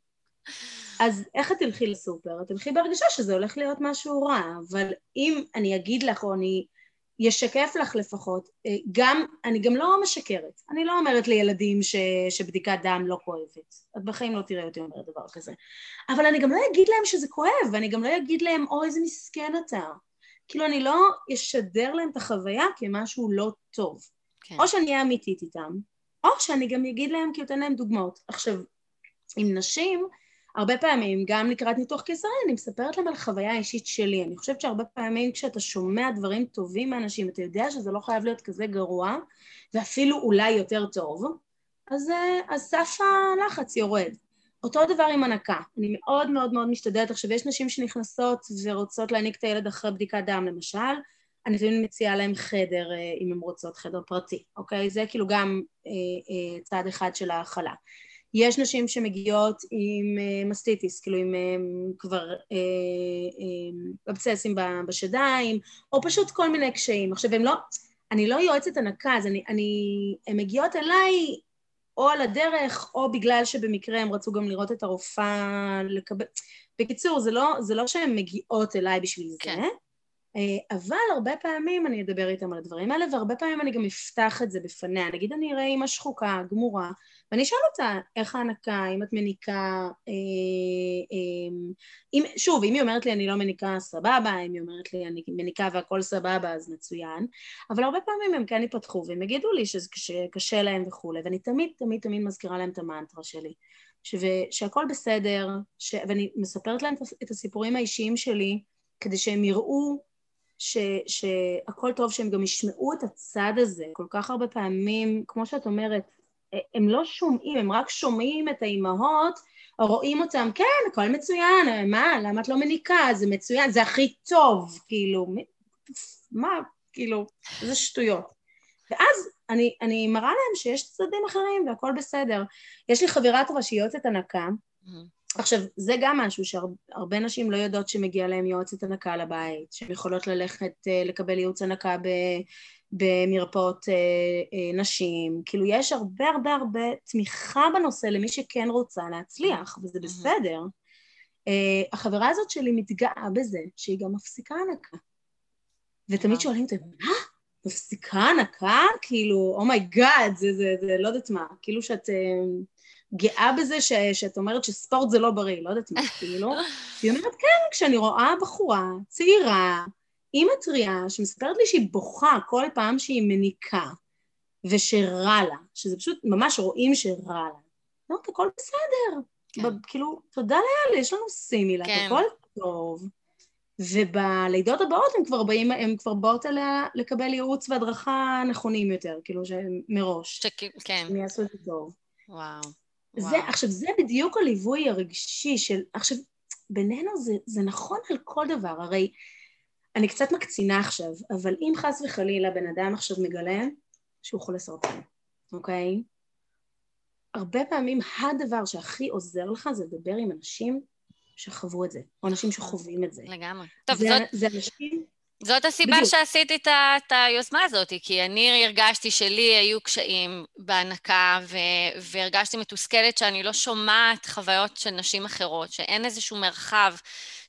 אז איך את תלכי לסופר? את תלכי בהרגשה שזה הולך להיות משהו רע, אבל אם אני אגיד לך, או אני אשקף לך לפחות, אה, גם, אני גם לא משקרת. אני לא אומרת לילדים ש, שבדיקת דם לא כואבת. את בחיים לא תראה אותי אומרת דבר כזה. אבל אני גם לא אגיד להם שזה כואב, ואני גם לא אגיד להם, או איזה מסכן אתה. כאילו, אני לא אשדר להם את החוויה כמשהו לא טוב. כן. או שאני אהיה אמיתית איתם, או שאני גם אגיד להם, כי אתן להם דוגמאות. עכשיו, עם נשים, הרבה פעמים, גם לקראת ניתוח קיסרי, אני מספרת להם על החוויה האישית שלי. אני חושבת שהרבה פעמים כשאתה שומע דברים טובים מאנשים, אתה יודע שזה לא חייב להיות כזה גרוע, ואפילו אולי יותר טוב, אז, אה, אז סף הלחץ יורד. אותו דבר עם הנקה, אני מאוד מאוד מאוד משתדלת. עכשיו, יש נשים שנכנסות ורוצות להעניק את הילד אחרי בדיקת דם, למשל, אני תמיד מציעה להם חדר, אה, אם הן רוצות, חדר פרטי, אוקיי? זה כאילו גם אה, אה, צד אחד של ההכלה. יש נשים שמגיעות עם uh, מסטיטיס, כאילו עם um, כבר אבססים בשדיים, או פשוט כל מיני קשיים. עכשיו, הם לא, אני לא יועצת הנקה, אז אני, אני, הן מגיעות אליי או על הדרך, או בגלל שבמקרה הם רצו גם לראות את הרופאה לקבל... בקיצור, זה לא, זה לא שהן מגיעות אליי בשביל כן. זה, אבל הרבה פעמים אני אדבר איתם על הדברים האלה, והרבה פעמים אני גם אפתח את זה בפניה. נגיד אני אראה אימא שחוקה, גמורה, ואני אשאל אותה איך ההנקה, אם את מניקה, אה, אה, אם, שוב, אם היא אומרת לי אני לא מניקה, סבבה, אם היא אומרת לי אני מניקה והכל סבבה, אז מצוין, אבל הרבה פעמים הם כן יפתחו והם יגידו לי שקשה להם וכולי, ואני תמיד תמיד תמיד מזכירה להם את המנטרה שלי. ש... שהכל בסדר, ש... ואני מספרת להם את הסיפורים האישיים שלי כדי שהם יראו ש, שהכל טוב, שהם גם ישמעו את הצד הזה. כל כך הרבה פעמים, כמו שאת אומרת, הם לא שומעים, הם רק שומעים את האימהות, או רואים אותם, כן, הכל מצוין, מה, למה את לא מניקה? זה מצוין, זה הכי טוב, כאילו, מה, כאילו, איזה שטויות. ואז אני, אני מראה להם שיש צדדים אחרים והכל בסדר. יש לי חברה טובה שהיא יועצת הנקה, mm-hmm. עכשיו, זה גם משהו שהרבה נשים לא יודעות שמגיע להן יועצת הנקה לבית, שהן יכולות ללכת אה, לקבל ייעוץ הנקה במרפאות אה, אה, נשים, כאילו יש הרבה הרבה הרבה תמיכה בנושא למי שכן רוצה להצליח, וזה בסדר. החברה הזאת שלי מתגאה בזה שהיא גם מפסיקה הנקה. ותמיד שואלים אותי, מה? מפסיקה הנקה? כאילו, oh my God, oh זה, זה, זה, לא יודעת מה, כאילו שאת... גאה בזה ש, שאת אומרת שספורט זה לא בריא, לא יודעת מה, כאילו. היא אומרת, כן, כשאני רואה בחורה צעירה, אימא טריה, שמספרת לי שהיא בוכה כל פעם שהיא מניקה, ושרע לה, שזה פשוט, ממש רואים שרע לה. לא, הכל בסדר. כן. כאילו, תודה לאל, יש לנו סימילת, כן. הכל טוב. ובלידות הבאות הם כבר באים, הם כבר באות אליה לקבל ייעוץ והדרכה נכונים יותר, כאילו שמראש. שכ... כן. הם יעשו את זה טוב. וואו. זה, עכשיו, זה בדיוק הליווי הרגשי של... עכשיו, בינינו זה, זה נכון על כל דבר, הרי אני קצת מקצינה עכשיו, אבל אם חס וחלילה בן אדם עכשיו מגלה שהוא חולה סרטן, אוקיי? הרבה פעמים הדבר שהכי עוזר לך זה לדבר עם אנשים שחוו את זה, או אנשים שחווים את זה. לגמרי. טוב, זה, זאת... זה אנשים זאת הסיבה בדיוק. שעשיתי את, את היוזמה הזאת, כי אני הרגשתי שלי היו קשיים בהנקה, ו, והרגשתי מתוסכלת שאני לא שומעת חוויות של נשים אחרות, שאין איזשהו מרחב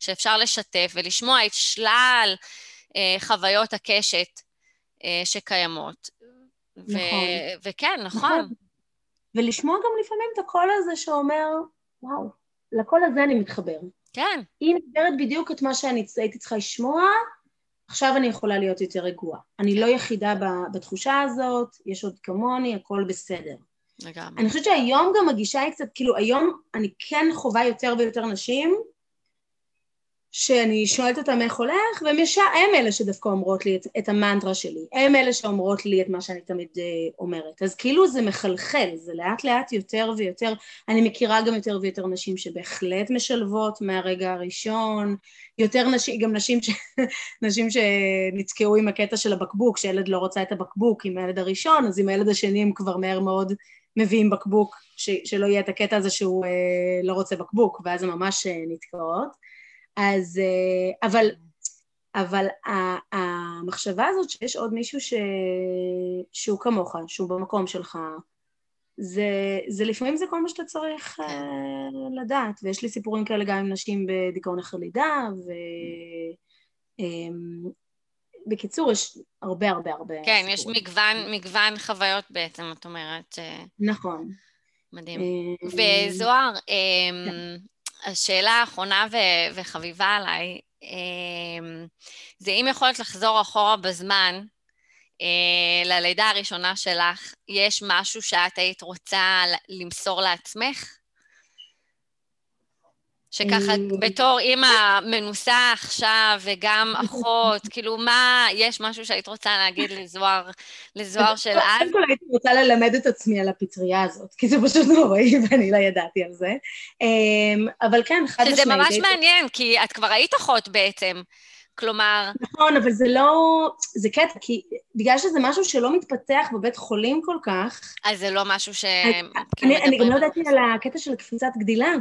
שאפשר לשתף ולשמוע את שלל אה, חוויות הקשת אה, שקיימות. נכון. ו- וכן, נכון. נכון. ולשמוע גם לפעמים את הקול הזה שאומר, וואו, לקול הזה אני מתחבר. כן. היא מדברת בדיוק את מה שאני הייתי צריכה לשמוע, עכשיו אני יכולה להיות יותר רגועה. אני לא יחידה בתחושה הזאת, יש עוד כמוני, הכל בסדר. לגמרי. אני חושבת שהיום גם הגישה היא קצת, כאילו היום אני כן חווה יותר ויותר נשים שאני שואלת אותם איך הולך, והם ישר, הם אלה שדווקא אומרות לי את, את המנטרה שלי, הם אלה שאומרות לי את מה שאני תמיד uh, אומרת. אז כאילו זה מחלחל, זה לאט לאט יותר ויותר, אני מכירה גם יותר ויותר נשים שבהחלט משלבות מהרגע הראשון, יותר נשים, גם נשים, ש, נשים שנתקעו עם הקטע של הבקבוק, שילד לא רוצה את הבקבוק עם הילד הראשון, אז עם הילד השני הם כבר מהר מאוד מביאים בקבוק, ש, שלא יהיה את הקטע הזה שהוא uh, לא רוצה בקבוק, ואז הן ממש uh, נתקעות. אז, אה, אבל, אבל המחשבה הזאת שיש עוד מישהו ש, שהוא כמוך, שהוא במקום שלך, זה, זה לפעמים זה כל מה שאתה צריך uh, לדעת, ויש לי סיפורים כאלה גם עם נשים בדיכאון אחרי לידה, ו... Um, בקיצור, יש הרבה הרבה הרבה כן, סיפורים. יש מגוון, מגוון חוויות בעצם, את אומרת. נכון. מדהים. וזוהר, כן. השאלה האחרונה ו- וחביבה עליי, אמ, זה אם יכולת לחזור אחורה בזמן, אה, ללידה הראשונה שלך, יש משהו שאת היית רוצה למסור לעצמך? שככה אה, בתור אימא מנוסה עכשיו וגם אחות, כאילו מה, יש משהו שהיית רוצה להגיד לזוהר, לזוהר של אז? קודם כל הייתי רוצה ללמד את עצמי על הפטריה הזאת, כי זה פשוט נוראי ואני לא ידעתי על זה. אמ, אבל כן, חד משמעית. שזה ממש מעניין, כי את כבר היית אחות בעצם. כלומר... נכון, אבל זה לא... זה קטע, כי בגלל שזה משהו שלא מתפתח בבית חולים כל כך... אז זה לא משהו ש... אני גם לא ידעתי על הקטע של קפיצת גדילה.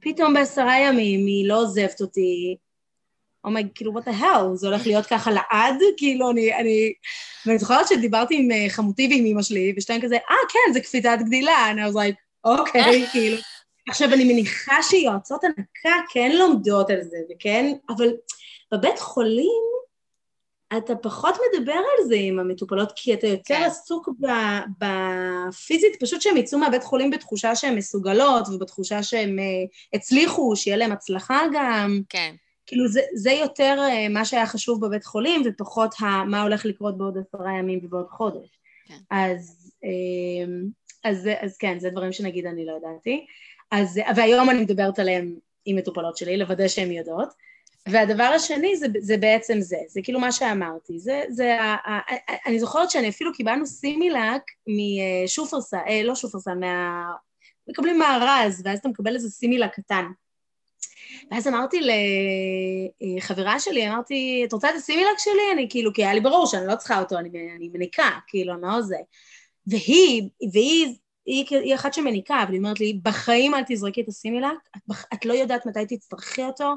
פתאום בעשרה ימים היא לא עוזבת אותי, אומייג, כאילו, what the hell, זה הולך להיות ככה לעד? כאילו, אני, אני... ואני זוכרת שדיברתי עם אה, חמותי ועם אמא שלי, ושתיים כזה, אה, כן, זה קפיצת גדילה. And I was like, אוקיי, כאילו. עכשיו, אני מניחה שיועצות הנקה כן לומדות על זה, וכן, אבל בבית חולים, אתה פחות מדבר על זה עם המטופלות, כי אתה יותר כן. עסוק בפיזית, פשוט שהן יצאו מהבית חולים בתחושה שהן מסוגלות, ובתחושה שהן uh, הצליחו, שיהיה להן הצלחה גם. כן. כאילו זה, זה יותר uh, מה שהיה חשוב בבית חולים, ופחות ה, מה הולך לקרות בעוד עשרה ימים ובעוד חודש. כן. אז, uh, אז, אז כן, זה דברים שנגיד אני לא ידעתי. אז, והיום אני מדברת עליהם עם מטופלות שלי, לוודא שהן יודעות. והדבר השני זה, זה בעצם זה, זה כאילו מה שאמרתי, זה, זה, אני זוכרת שאני אפילו קיבלנו סימילק משופרסל, אה, לא שופרסל, מה... מקבלים מארז, ואז אתה מקבל איזה סימילק קטן. ואז אמרתי לחברה שלי, אמרתי, את רוצה את הסימילק שלי? אני כאילו, כי היה לי ברור שאני לא צריכה אותו, אני, אני מניקה, כאילו, אני לא זה. והיא, והיא, היא, היא אחת שמניקה, אבל היא אומרת לי, בחיים אל תזרקי את הסימילק, את, את לא יודעת מתי תצטרכי אותו,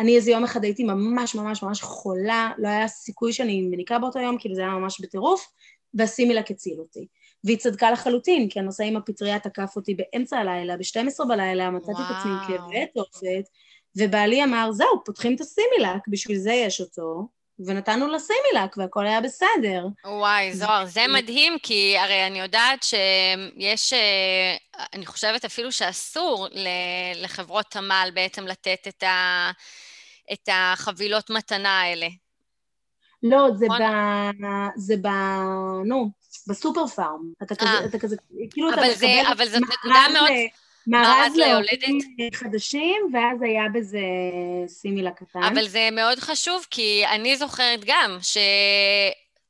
אני איזה יום אחד הייתי ממש ממש ממש חולה, לא היה סיכוי שאני מניקה באותו יום, כאילו זה היה ממש בטירוף, והסימילק הציל אותי. והיא צדקה לחלוטין, כי הנושא עם הפטריה תקף אותי באמצע הלילה, ב-12 בלילה, מצאתי את עצמי כאבי תופת, ובעלי אמר, זהו, פותחים את הסימילק, בשביל זה יש אותו, ונתנו לה סימילק, והכל היה בסדר. וואי, זוהר, זה מדהים, כי הרי אני יודעת שיש, אה, אני חושבת אפילו שאסור לחברות תמ"ל בעצם לתת את ה... את החבילות מתנה האלה. לא, זה נכון? ב... זה ב... נו, בסופר פארם. אתה כזה, אה. אתה כזה, כאילו אתה מקבל... אבל זאת נקודה מאוד... מארז לעולים חדשים, ואז היה בזה סימילה קטן. אבל זה מאוד חשוב, כי אני זוכרת גם ש...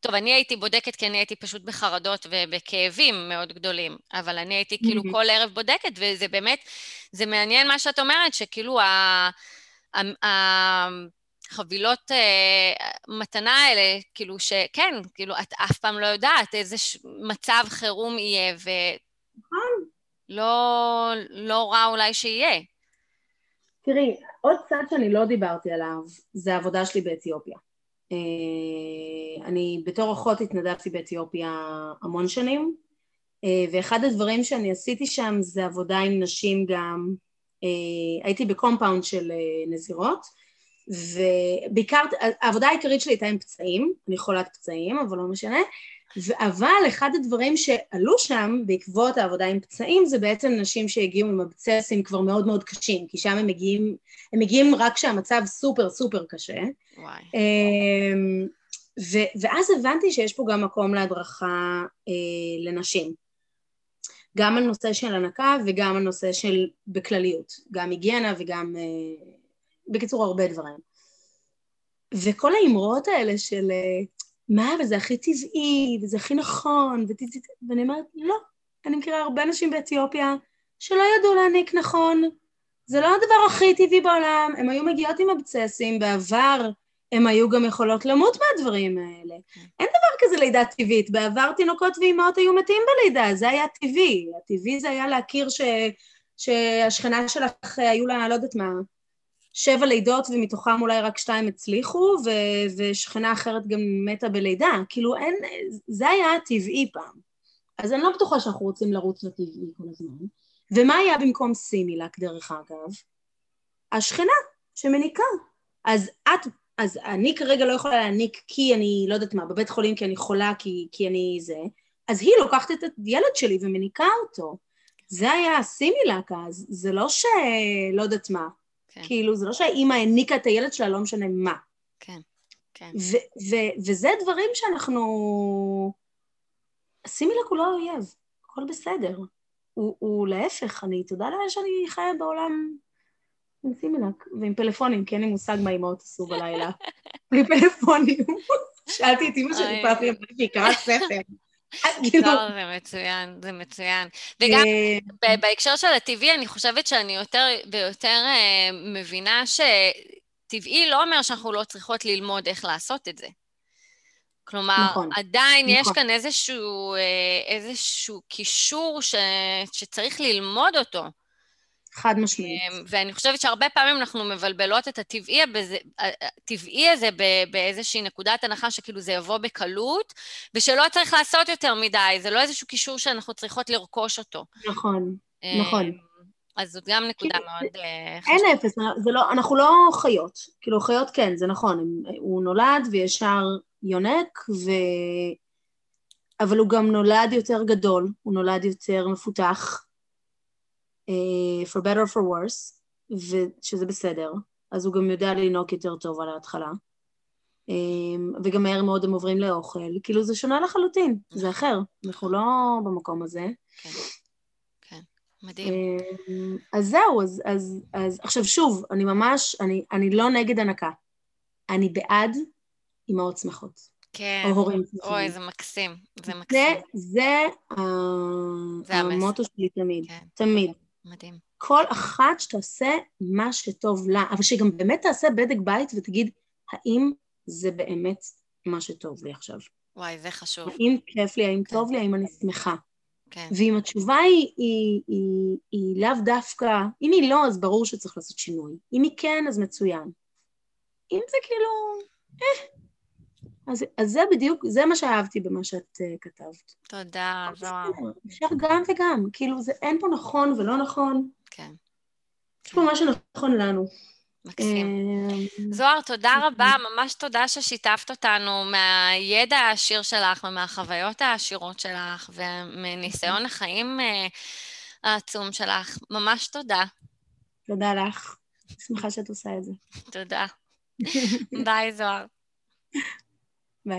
טוב, אני הייתי בודקת כי אני הייתי פשוט בחרדות ובכאבים מאוד גדולים, אבל אני הייתי כאילו כל ערב בודקת, וזה באמת, זה מעניין מה שאת אומרת, שכאילו ה... החבילות אה, מתנה האלה, כאילו שכן, כאילו את אף פעם לא יודעת איזה מצב חירום יהיה, ולא לא רע אולי שיהיה. תראי, עוד צד שאני לא דיברתי עליו, זה העבודה שלי באתיופיה. אה, אני בתור אחות התנדבתי באתיופיה המון שנים, אה, ואחד הדברים שאני עשיתי שם זה עבודה עם נשים גם הייתי ב compound של אה, נזירות, ובעיקר, העבודה העיקרית שלי הייתה עם פצעים, אני אחות פצעים, אבל לא משנה, אבל אחד הדברים שעלו שם בעקבות העבודה עם פצעים זה בעצם נשים שהגיעו עם אבצסים כבר מאוד מאוד קשים, כי שם הם מגיעים, הם מגיעים רק כשהמצב סופר סופר קשה. וואי. אמ, ו- ואז הבנתי שיש פה גם מקום להדרכה אה, לנשים. גם על נושא של הנקה וגם על נושא של בכלליות, גם היגיינה וגם, אה, בקיצור, הרבה דברים. וכל האמרות האלה של אה, מה, וזה הכי טבעי, וזה הכי נכון, ואני אומרת, לא, אני מכירה הרבה אנשים באתיופיה שלא ידעו להעניק נכון, זה לא הדבר הכי טבעי בעולם, הם היו מגיעות עם אבצסים בעבר, הם היו גם יכולות למות מהדברים האלה. אין דבר כזה לידה טבעית. בעבר תינוקות ואימהות היו מתים בלידה, זה היה טבעי. הטבעי זה היה להכיר ש... שהשכנה שלך היו לה, לא יודעת מה, שבע לידות ומתוכם אולי רק שתיים הצליחו, ו... ושכנה אחרת גם מתה בלידה. כאילו אין, זה היה הטבעי פעם. אז אני לא בטוחה שאנחנו רוצים לרוץ לטבעי כל הזמן. ומה היה במקום סימילק, דרך אגב? השכנה שמניקה. אז את אז אני כרגע לא יכולה להעניק כי אני, לא יודעת מה, בבית חולים כי אני חולה, כי, כי אני זה, אז היא לוקחת את הילד שלי ומניקה אותו. זה היה הסימילק אז, זה לא ש... לא יודעת מה. כן. כאילו, זה לא שהאימא העניקה את הילד שלה, לא משנה מה. כן, כן. ו- ו- וזה דברים שאנחנו... הסימילק הוא לא אויב, הכל בסדר. הוא, הוא להפך, אני, תודה לאל שאני חיה בעולם עם סימילק ועם פלאפונים, כי אין לי מושג מה אימהות עשו בלילה. בלי פלאפונים. שאלתי את אימא שלי פעם, היא אמרה שהיא קראה ספר. טוב, זה מצוין, זה מצוין. וגם אה, בהקשר של הטבעי, אני חושבת שאני יותר ויותר אה, מבינה שטבעי לא אומר שאנחנו לא צריכות ללמוד איך לעשות את זה. כלומר, נכון, עדיין נכון. יש כאן איזשהו, אה, איזשהו קישור ש, שצריך ללמוד אותו. חד משמעית. אמ, ואני חושבת שהרבה פעמים אנחנו מבלבלות את הטבעי, בזה, הטבעי הזה באיזושהי נקודת הנחה שכאילו זה יבוא בקלות, ושלא צריך לעשות יותר מדי, זה לא איזשהו קישור שאנחנו צריכות לרכוש אותו. נכון, אמ, נכון. אז זאת גם נקודה מאוד חשובה. אין אפס, זה לא, אנחנו לא חיות. כאילו, חיות כן, זה נכון, הוא נולד וישר יונק, ו... אבל הוא גם נולד יותר גדול, הוא נולד יותר מפותח, for better or for worse, ושזה בסדר, אז הוא גם יודע לנהוג יותר טוב על ההתחלה. Um, וגם מהר מאוד הם עוברים לאוכל, כאילו זה שונה לחלוטין, זה אחר, אנחנו לא במקום הזה. כן, כן, מדהים. Um, אז זהו, אז, אז, אז עכשיו שוב, אני ממש, אני, אני לא נגד הנקה, אני בעד אימהות שמחות. כן. או הורים שמחים. אוי, זה מקסים, זה מקסים. זה, זה, זה המוטו שלי תמיד, כן. תמיד. מדהים. כל אחת שתעשה מה שטוב לה, אבל שגם באמת תעשה בדק בית ותגיד, האם זה באמת מה שטוב לי עכשיו? וואי, זה חשוב. האם כיף לי, האם כן. טוב לי, האם אני שמחה? כן. ואם התשובה היא, היא, היא, היא לאו דווקא, אם היא לא, אז ברור שצריך לעשות שינוי. אם היא כן, אז מצוין. אם זה כאילו, אה, אז, אז זה בדיוק, זה מה שאהבתי במה שאת uh, כתבת. תודה, זוהר. אפשר גם וגם, כאילו זה, אין פה נכון ולא נכון. כן. יש פה מה שנכון לנו. מקסים. אה, זוהר, תודה רבה, ממש תודה ששיתפת אותנו מהידע העשיר שלך ומהחוויות העשירות שלך ומניסיון החיים אה, העצום שלך. ממש תודה. תודה לך. שמחה שאת עושה את זה. תודה. ביי, זוהר.